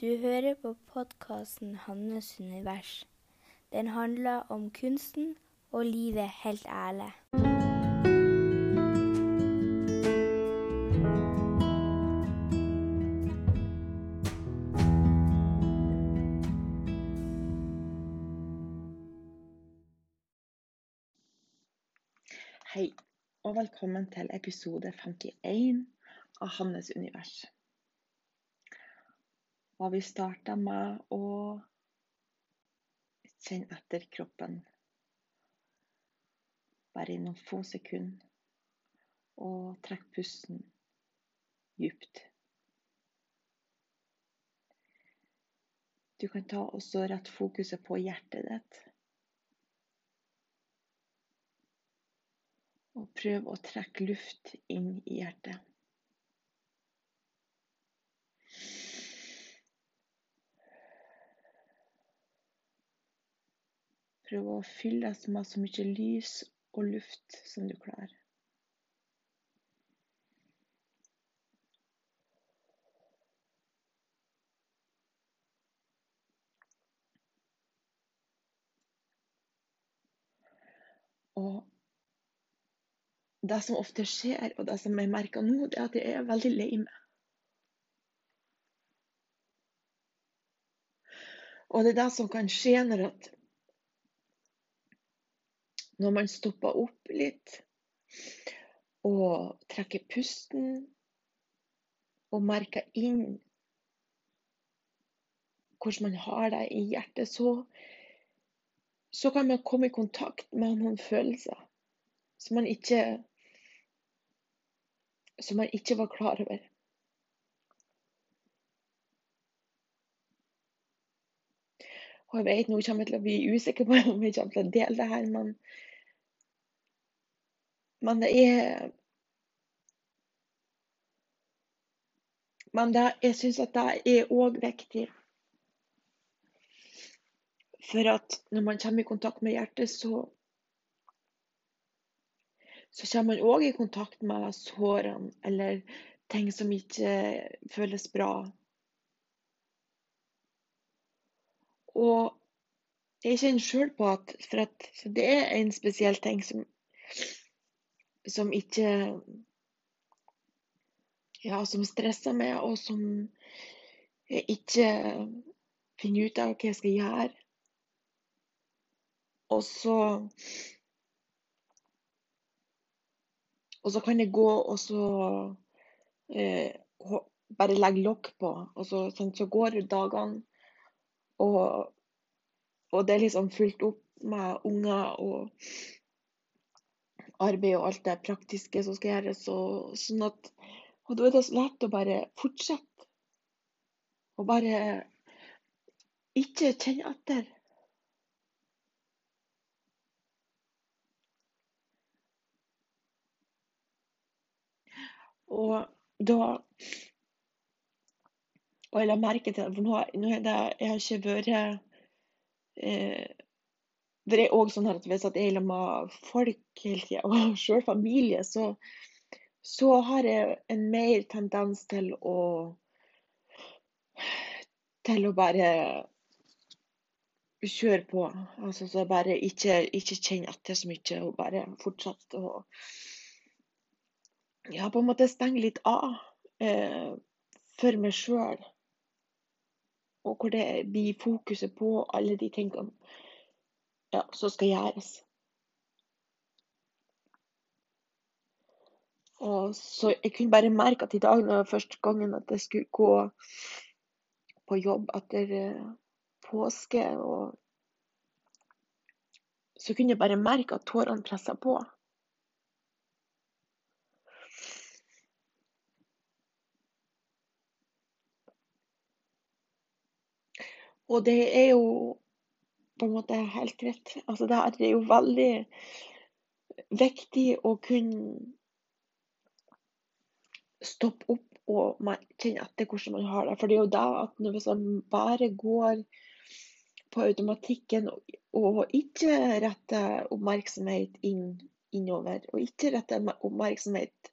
Du hører på podkasten 'Hannes univers'. Den handler om kunsten og livet helt ærlig. Hei, og velkommen til episode 51 av Hannes univers. Og vi starta med å kjenne etter kroppen bare i noen få sekunder. Og trekk pusten djupt. Du kan ta også rett fokuset på hjertet ditt. Og prøv å trekke luft inn i hjertet. Prøv å fylle deg med så mye lys og luft som du klarer. Og det som ofte skjer, og det som jeg merker nå, det er at jeg er veldig lei meg. Og det er det som kan skje når, at, når man stopper opp litt og trekker pusten og merker inn hvordan man har det i hjertet, så, så kan man komme i kontakt med noen følelser som man ikke som man ikke var klar over. Og jeg vet nå kommer jeg til å bli usikker på om jeg kommer til å dele det her, men, men er Men det, jeg syns at det er òg viktig. For at når man kommer i kontakt med hjertet, så så kommer man òg i kontakt med sårene eller ting som ikke føles bra. Og jeg kjenner sjøl på at at det er en spesiell ting som, som ikke Ja, som stresser meg, og som jeg ikke finner ut av hva jeg skal gjøre. Og så Og så kan jeg gå og så eh, bare legge lokk på, og så, sånn, så går dagene. Og, og, det er liksom fullt opp med unger og arbeid og alt det praktiske som skal gjøres. Og, sånn at, og da er det så lett å bare fortsette. Og bare ikke kjenne etter. Og da Og jeg la merke til For nå, nå det Jeg har ikke vært eh, Det er òg sånn at hvis jeg er sammen med folk hele tida, og sjøl familie, så, så har jeg en mer tendens til å Til å bare kjøre på. Altså så bare ikke, ikke kjenne etter så mye, og bare fortsette å ja, på en måte stenge litt av eh, for meg sjøl. Og hvor det blir fokuset på alle de tingene ja, som skal gjøres. Og så Jeg kunne bare merke at i dag, når første gangen at jeg skulle gå på jobb etter eh, påske, og så kunne jeg bare merke at tårene pressa på. Og det er jo på en måte helt rett. Altså det er jo veldig viktig å kunne stoppe opp og kjenne etter hvordan man har det. For det er jo det at hvis man bare går på automatikken og ikke retter oppmerksomhet inn, innover, og ikke retter oppmerksomhet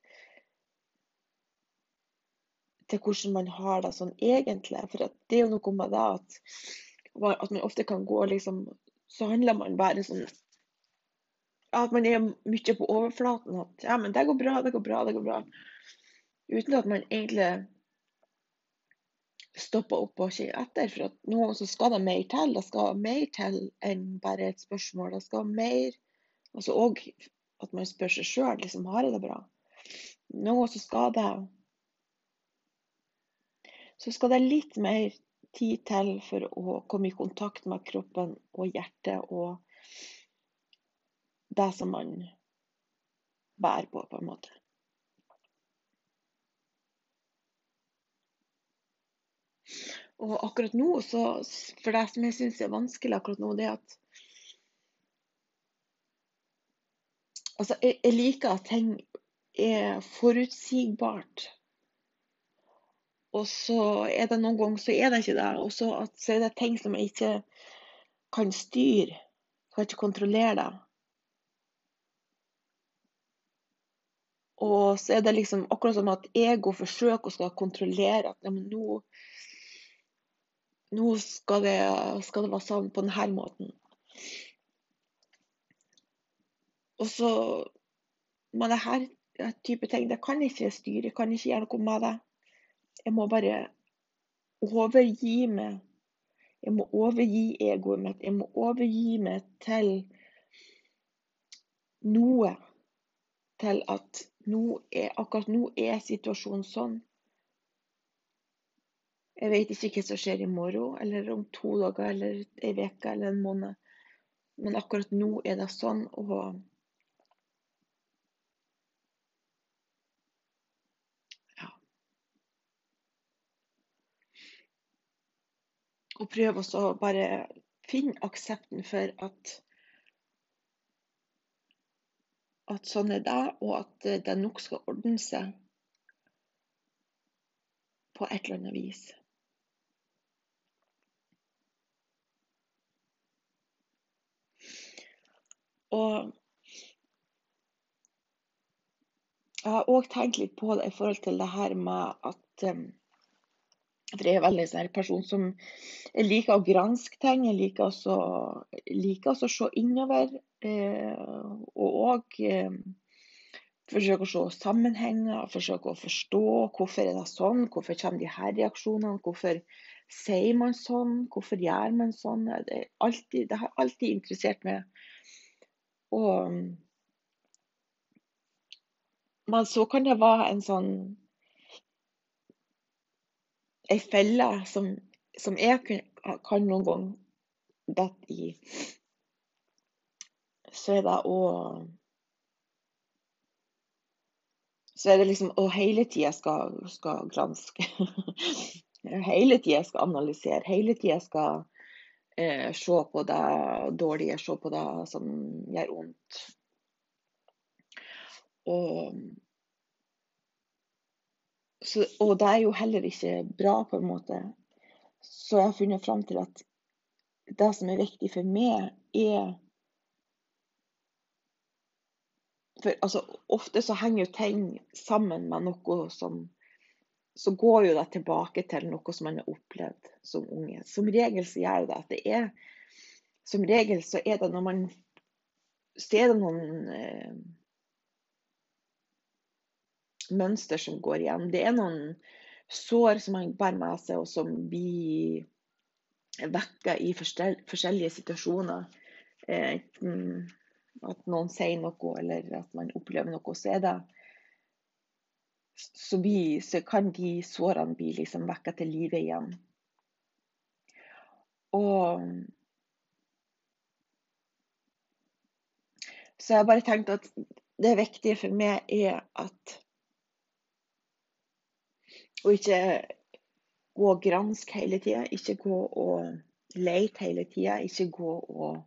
til hvordan man har det sånn egentlig. For det er jo noe med det at, at man ofte kan gå liksom Så handler man bare sånn At man er mye på overflaten. At ja, men det går bra, det går bra, det går bra. Uten at man egentlig stopper opp og kikker etter. For at nå så skal det mer til. Det skal mer til enn bare et spørsmål. Det skal mer Altså òg at man spør seg sjøl liksom, har jeg det bra. Nå så skal det så skal det litt mer tid til for å komme i kontakt med kroppen og hjertet og det som man bærer på, på en måte. Og akkurat nå, så For det som jeg syns er vanskelig akkurat nå, det er at Altså, jeg, jeg liker at ting er forutsigbart. Og så er det noen ganger så er det ikke det. Og så, er det ting som jeg ikke kan styre. Kan ikke kontrollere det. Og så er det liksom akkurat som at ego forsøker å skal kontrollere at nå, nå skal, det, skal det være sånn på denne måten. Og så Men her type ting, det kan jeg ikke styre, jeg kan ikke gjøre noe med det. Jeg må bare overgi meg. Jeg må overgi egoet mitt. Jeg må overgi meg til noe. Til at nå er, akkurat nå er situasjonen sånn. Jeg vet ikke hva som skjer i morgen, eller om to dager, eller ei uke eller en måned. Men akkurat nå er det sånn. og Og prøve å bare finne aksepten for at at sånn er det, og at det nok skal ordne seg på et eller annet vis. Og jeg har òg tenkt litt på det i forhold til det her med at um, for jeg er veldig sånn person som liker å granske ting. Jeg liker også, liker også å se innover. Eh, og òg eh, forsøke å se sammenhenger, forsøke å forstå hvorfor er det sånn, hvorfor kommer de her reaksjonene, hvorfor sier man sånn, hvorfor gjør man sånn. Det, alltid, det har alltid interessert meg. Og, men så kan det være en sånn ei felle som, som jeg kan noen gang dette i, så er det å Så er det liksom å hele tida skal, skal granske. hele tida skal analysere. Hele tida skal eh, se på det dårlige, se på det som gjør vondt. Og så, og det er jo heller ikke bra, på en måte. Så jeg har funnet fram til at det som er viktig for meg, er For altså, ofte så henger jo ting sammen med noe som Så går jo det tilbake til noe som man har opplevd som unge. Som regel så gjør det at det er Som regel så er det når man Så er det noen eh, mønster som går igjen. Det er noen sår som man bærer med seg, og som blir vekka i forskjellige situasjoner. At noen sier noe, eller at man opplever noe, så er det så, vi, så kan de sårene bli liksom vekka til live igjen. Og Så jeg har bare tenkt at det viktige for meg er at og ikke gå og granske hele tida. Ikke gå og lete hele tida. Ikke gå og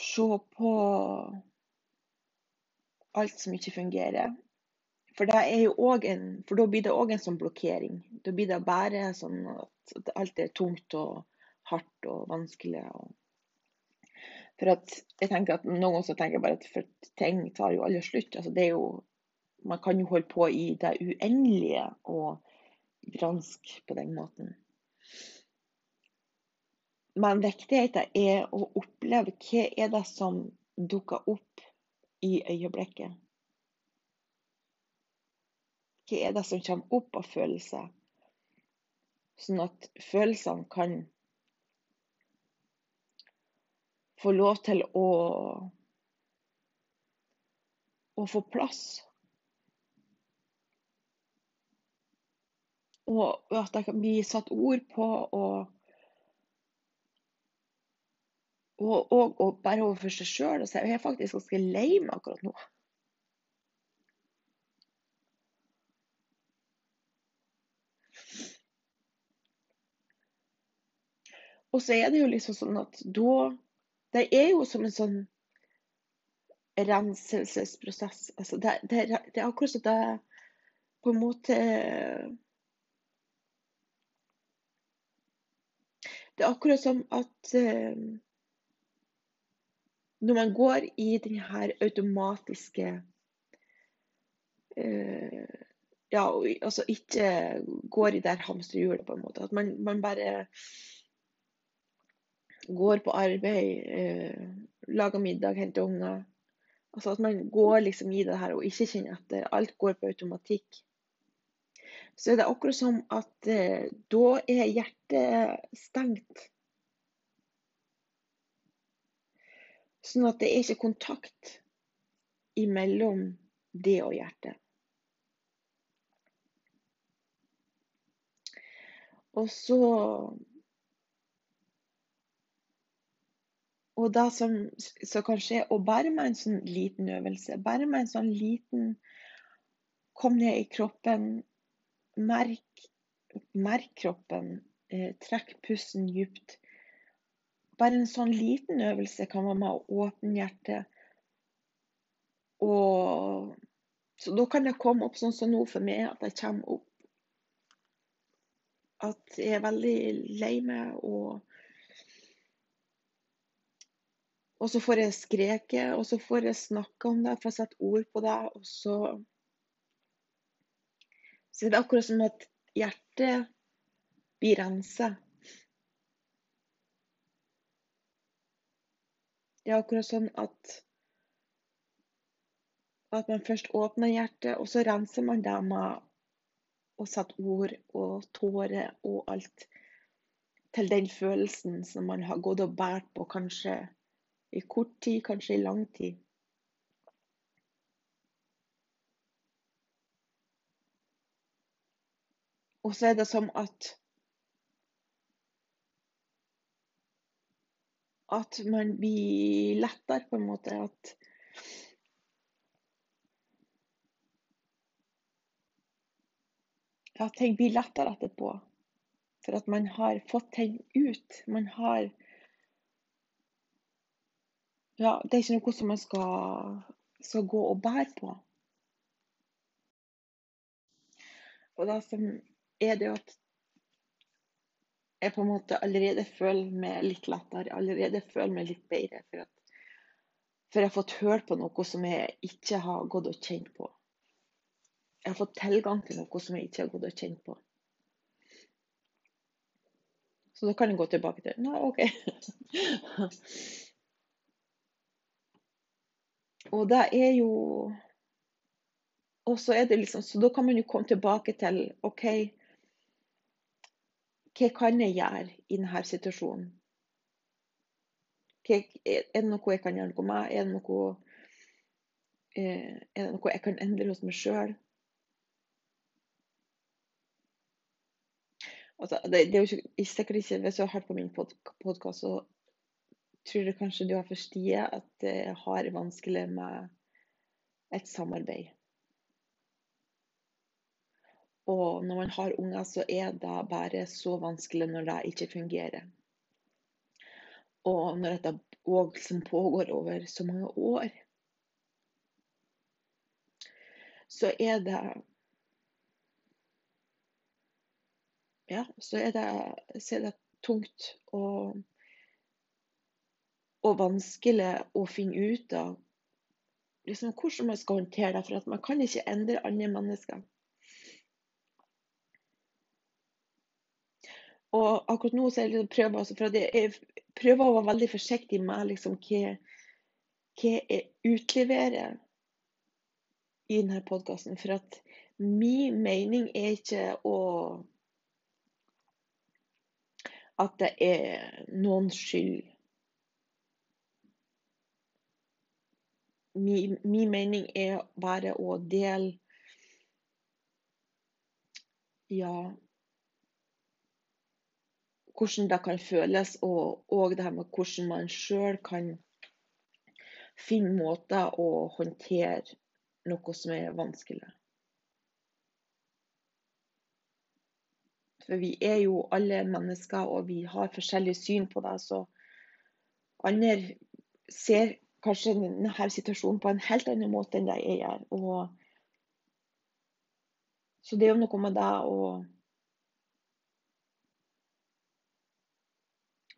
se på alt som ikke fungerer. For, en, for da blir det òg en sånn blokkering. Da blir det bare sånn at alt er tungt og hardt og vanskelig. Og for at jeg tenker at Noen ganger tenker bare at ting tar jo aldri slutt. Altså, det er jo Man kan jo holde på i det uendelige og granske på den måten. Men viktigheten er å oppleve hva er det som dukker opp i øyeblikket. Hva er det som kommer opp av følelser? Sånn at følelsene kan få lov til å, å få plass. Og at det kan bli satt ord på og og, og, og bare overfor seg sjøl si jeg er faktisk ganske lei meg akkurat nå. Og så er det jo liksom sånn at da Det er jo som en sånn renselsesprosess. Altså det, det, det er akkurat som det på en måte Det er akkurat som at eh, når man går i denne automatiske eh, Ja, altså ikke går i det hamsterhjulet, på en måte. At man, man bare går på arbeid, eh, lager middag, henter unger. Altså at man går liksom i det her og ikke kjenner etter. Alt går på automatikk. Så er det akkurat som at eh, da er hjertet stengt. Sånn at det er ikke kontakt imellom det og hjertet. Og så Og det som, som kan skje, og bare med en sånn liten øvelse, bare med en sånn liten Kom ned i kroppen, merk, merk kroppen, eh, trekk pusten dypt. Bare en sånn liten øvelse kan være med å åpne hjertet. Og så da kan det komme opp sånn som nå for meg, at jeg kommer opp at jeg er veldig lei meg, og Og så får jeg skreke, og så får jeg snakke om det, får sette ord på det, og så Så det er akkurat som at hjertet blir rensa. Det er akkurat sånn at at man først åpner hjertet, og så renser man det med å sette ord og tårer og alt til den følelsen som man har gått og båret på kanskje i kort tid, kanskje i lang tid. Og så er det som at at man blir lettere, på en måte. At at ting blir lettere etterpå. For at man har fått ting ut. Man har Ja, det er ikke noe som man skal, skal gå og bære på. Og det som er det at jeg på en måte allerede føler meg litt lettere, allerede føler meg litt bedre. For, at, for jeg har fått hørt på noe som jeg ikke har gått og kjent på. Jeg har fått tilgang til noe som jeg ikke har gått og kjent på. Så da kan jeg gå tilbake til Nei, OK. og det er jo Og så er det liksom Så da kan man jo komme tilbake til OK hva kan jeg gjøre i denne situasjonen? Hva, er det noe jeg kan gjøre noe med? Er det noe, eh, er det noe jeg kan endre hos meg sjøl? Altså, det, det, er jo ikke, sikkert ikke, Hvis du har hørt på min podkast, så tror jeg kanskje du har forstått at jeg har vanskelig med et samarbeid. Og når man har unger, så er det bare så vanskelig når det ikke fungerer. Og når dette òg pågår over så mange år, så er det Ja, så er det, så er det tungt og, og vanskelig å finne ut av liksom, hvordan man skal håndtere det. For man kan ikke endre andre mennesker. Og akkurat nå så jeg liksom prøver, også, for jeg prøver å være veldig forsiktig med liksom, hva, hva jeg utleverer i denne podkasten. For at min mening er ikke å At det er noens skyld. Min, min mening er bare å dele Ja hvordan det kan føles, og, og det her med hvordan man sjøl kan finne måter å håndtere noe som er vanskelig. For vi er jo alle mennesker, og vi har forskjellig syn på det. Så andre ser kanskje denne situasjonen på en helt annen måte enn det jeg gjør. Og så det er jo noe med det å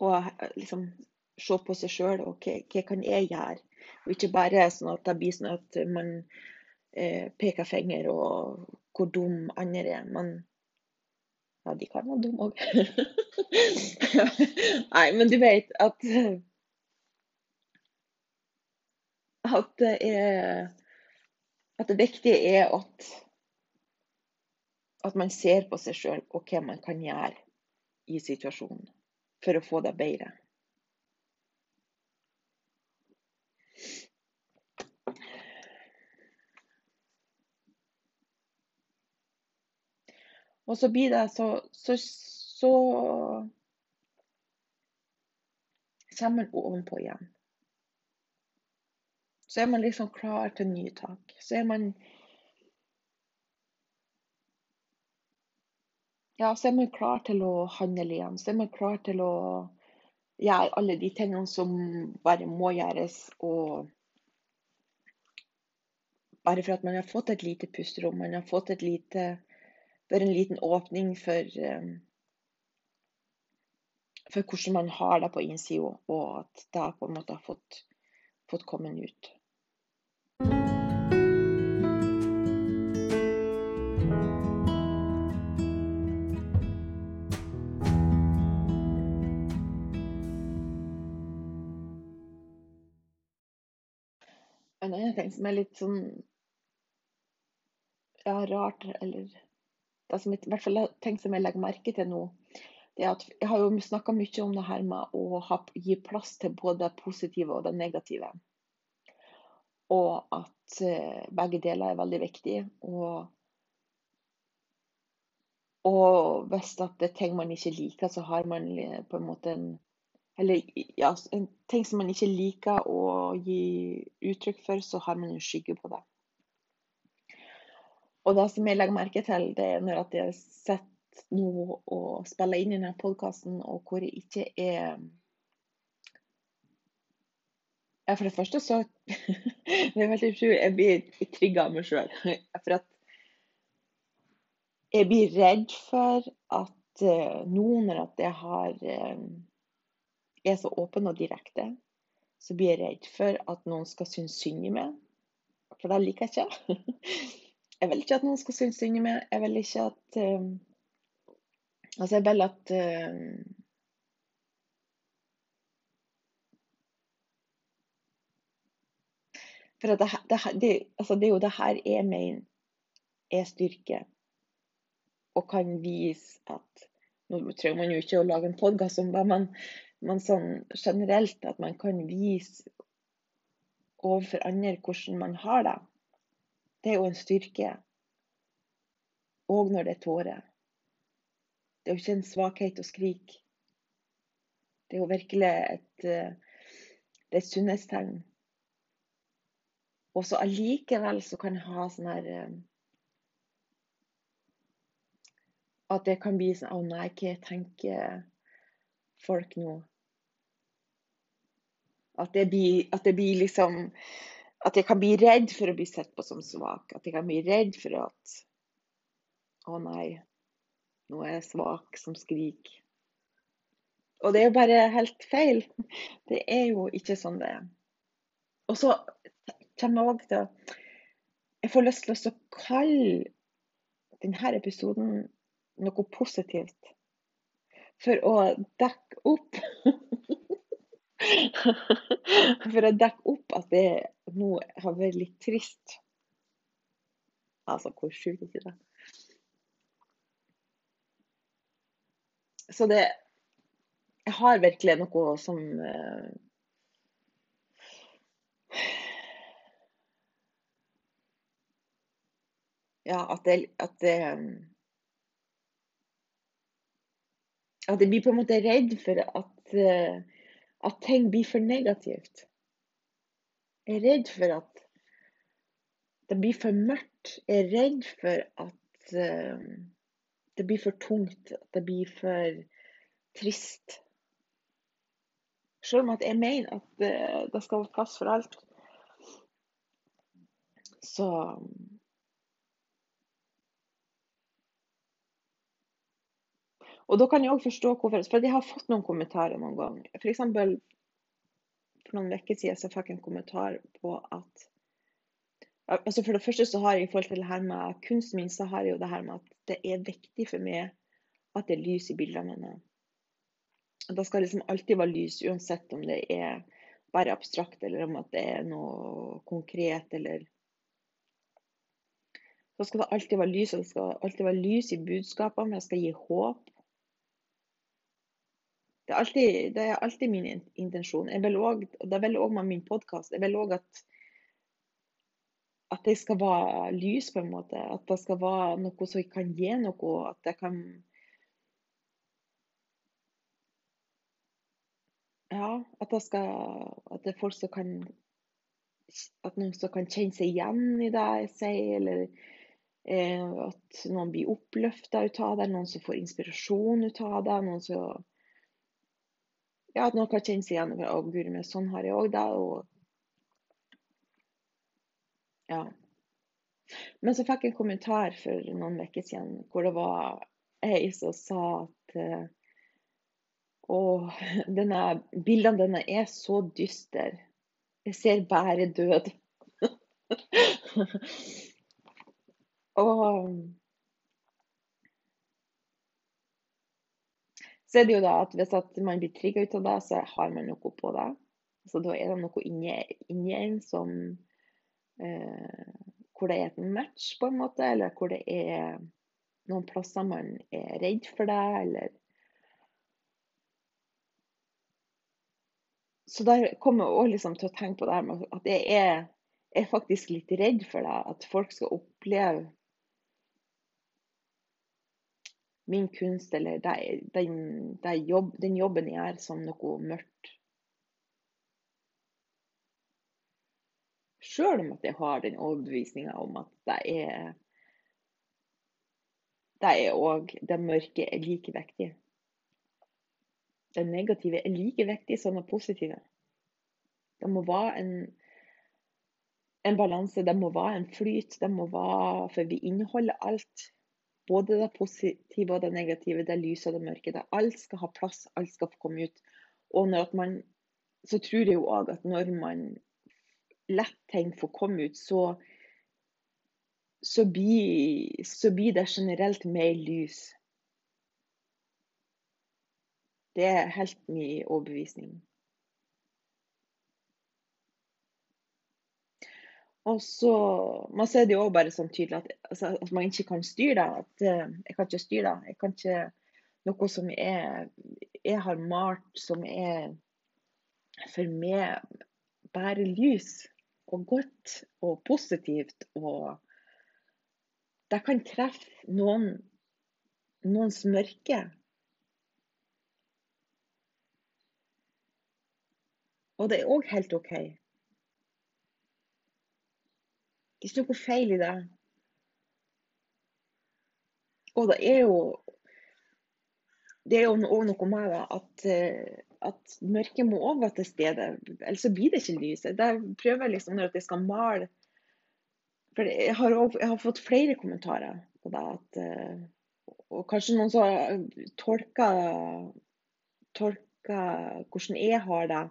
og liksom se på seg sjøl og hva, hva, kan jeg gjøre? Og ikke bare sånn at det blir sånn at man eh, peker finger og hvor dum andre er. Men ja, de kan være dumme òg. Nei, men du vet at at det er at det viktige er at at man ser på seg sjøl og hva man kan gjøre i situasjonen for å få det bedre. Og så blir det så, så, så kommer man ovenpå igjen. Så er man liksom klar til nye tak. Så er man ja, så er man klar til å handle igjen. Så er man klar til å gjøre alle de tingene som bare må gjøres. Og bare for at man har fått et lite pusterom, man har fått et lite en liten åpning for um, for hvordan man har det på innsida, og at det på en måte har fått, fått kommet ut. En annen ting som er litt sånn ja, rart, eller det som jeg, i hvert fall ting som jeg legger merke til nå, det er at jeg har jo snakka mye om det her med å ha, gi plass til både det positive og det negative. Og at uh, begge deler er veldig viktig. Og, og hvis det er ting man ikke liker, så har man på en måte en eller ja, en ting som man ikke liker å gi uttrykk for, så har man jo skygge på det. Og det som jeg legger merke til, det er når at jeg sitter nå og spiller inn i denne podkasten, og hvor jeg ikke er ja, For det første så det er veldig utrolig, Jeg blir trigga av meg sjøl. For at jeg blir redd for at uh, nå når at jeg har uh, er så åpen og direkte, så blir jeg redd for at noen skal synes synd i meg. For det liker jeg ikke. Jeg vil ikke at noen skal synes synd i meg. Jeg vil ikke at um, Altså, jeg vil at um, For det, det, det, altså det, er jo det her jeg mener er styrke, og kan vise at Nå trenger man jo ikke å lage en podkast om det, men men sånn generelt at man kan vise overfor andre hvordan man har det, det er jo en styrke. Og når det er tårer. Det er jo ikke en svakhet å skrike. Det er jo virkelig et, eh, det er et sunnhetstegn. Og så allikevel så kan jeg ha sånn her eh, At det kan bli sånn Å nei, hva tenker folk nå? At jeg, blir, at jeg, blir liksom At jeg kan bli redd for å bli sett på som svak. At jeg kan bli redd for at Å nei, nå er jeg svak som skriker. Og det er jo bare helt feil. Det er jo ikke sånn det er. Og så kommer jeg òg til å Jeg får lyst til å kalle denne episoden noe positivt. For å dekke opp For å dekke opp at det nå har vært litt trist. Altså, hvor sjukt ikke det? Så det Jeg har virkelig noe som uh, Ja, at det, at det At jeg blir på en måte redd for at, uh, at ting blir for negativt. Jeg er redd for at det blir for mørkt. Jeg er redd for at uh, det blir for tungt. At det blir for trist. Selv om at jeg mener at uh, det skal være plass for alt. Så Og da kan jeg òg forstå hvorfor. For jeg har fått noen kommentarer noen ganger. For, for noen uker siden så fikk jeg en kommentar på at altså For det første så har jeg i forhold til det her med kunsten min, så har jeg jo det her med at det er viktig for meg at det er lys i bildene mine. Det skal liksom alltid være lys, uansett om det er bare abstrakt, eller om det er noe konkret, eller Da skal det alltid være lys, og det skal alltid være lys i budskapene. Det skal gi håp. Det er alltid, det er alltid min intensjon. Jeg vil også, og det vil òg med min podkast. Jeg vil òg at at det skal være lys, på en måte. At det skal være noe som kan gi noe. At det kan Ja, at det skal At det er folk som kan At noen som kan kjenne seg igjen i det jeg sier, eller eh, at noen blir oppløfta ut av det, noen som får inspirasjon ut av det. noen som ja, at noen kan kjenne seg igjen. Å, guri meg, sånn har jeg òg det. Og ja. Men så fikk jeg en kommentar for noen uker siden hvor det var ei som sa at Å, denne, bildene dine er så dystre. Jeg ser bare død. og så er det jo da at hvis at man blir trigga ut av det, så har man noe på det. Så da er det noe inni, en som eh, Hvor det er et match, på en måte, eller hvor det er noen plasser man er redd for det, eller Så der kommer jeg òg liksom til å tenke på det her med at jeg er, er faktisk litt redd for det. At folk skal oppleve min kunst eller den, det jobb, den jobben jeg gjør, som noe mørkt. Sjøl om at jeg har den overbevisninga om at det er Det er òg Det mørke er like viktig. Det negative er like viktig som det positive. Det må være en, en balanse, det må være en flyt. Det må være For vi inneholder alt. Både det positive og det negative, det lyse og det mørke. Det alt skal ha plass, alt skal få komme ut. Og man, så tror jeg jo òg at når man lett ting får komme ut, så, så, blir, så blir det generelt mer lys. Det er helt min overbevisning. Og så Man ser det jo også bare sånn tydelig at, altså, at, man ikke kan styre det. At uh, jeg kan ikke styre det. Jeg kan ikke Noe som er, jeg har malt som er for meg bare lys og godt og positivt og Det kan treffe noen, noens mørke. Og det er òg helt OK. Det er ikke noe feil i det. Og det er jo det er jo òg noe med det at, eh, at mørket må òg være til stede. Ellers så blir det ikke lys. Jeg prøver liksom når jeg skal male For jeg har, også, jeg har fått flere kommentarer på det. At, eh, og kanskje noen som tolka, tolka hvordan jeg har det,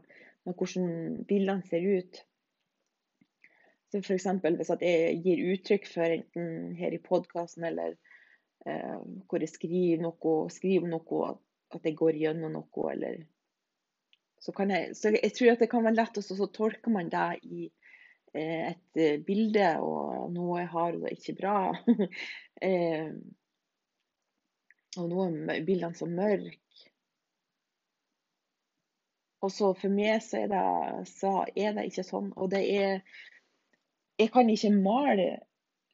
med hvordan bildene ser ut. Så f.eks. hvis jeg gir uttrykk for enten her i podkasten eller eh, hvor jeg skriver noe, skriver noe, at jeg går gjennom noe, eller så kan jeg, så jeg tror at det kan være lett, og så tolker man det i eh, et eh, bilde, og noe jeg har og det er ikke bra. eh, og noen bildene så mørke. Og så for meg så er, det, så er det ikke sånn. Og det er Jeg kan ikke male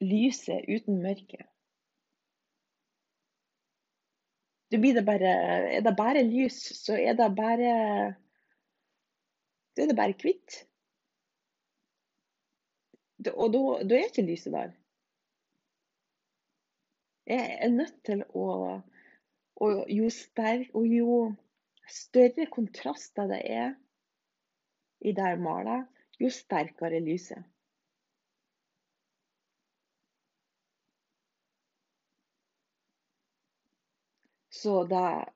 lyset uten mørket. Blir det bare Er det bare lys, så er det bare Da er det bare hvitt. Og da er ikke lyset der. Jeg er nødt til å Og jo, sterk, og jo større kontraster det er i det jeg maler, jo sterkere lyset. Så det er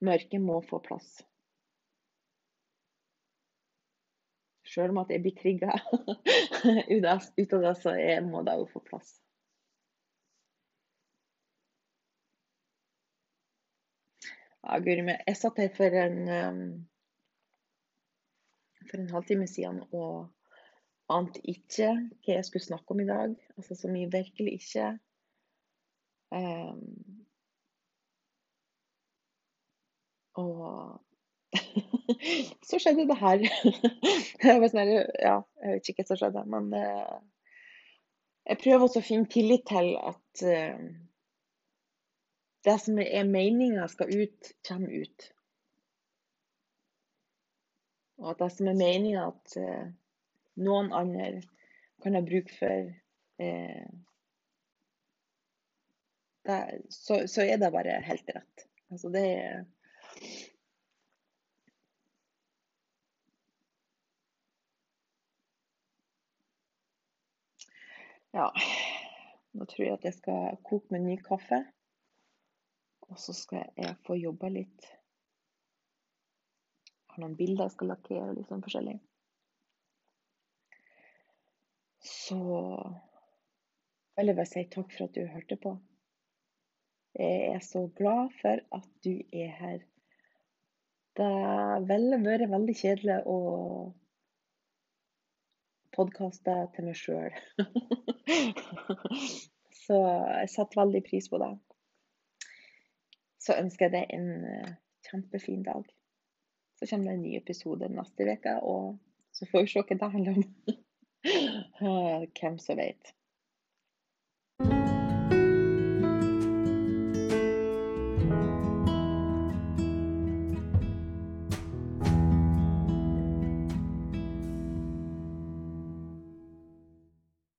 Mørket må få plass. Sjøl om at jeg blir trigga ut av det, så må det jo få plass. Ja, guri meg. Jeg satt her for en um, for en halvtime siden og ante ikke hva jeg skulle snakke om i dag. Altså som jeg virkelig ikke um, Og så skjedde det her. jeg, sånn, ja, jeg vet ikke hva som skjedde, men uh, jeg prøver også å finne tillit til at uh, det som er meninga skal ut, kommer ut. Og at det som er meninga at uh, noen andre kan ha bruk for det, så, så, er det bare helt rett. Altså det er Ja, nå tror jeg at jeg skal koke meg ny kaffe. Og så skal jeg få jobba litt. Jeg har noen bilder jeg skal lakkere litt sånn forskjellig. Så jeg bare si takk for at du hørte på. Jeg er så glad for at du er her. Det ville vært veldig kjedelig å podkaste til meg sjøl. Så jeg setter veldig pris på det. Så ønsker jeg deg en eh, kjempefin dag. Så kommer det en ny episode neste uke, og så får vi se hva det handler om. Hvem som vet.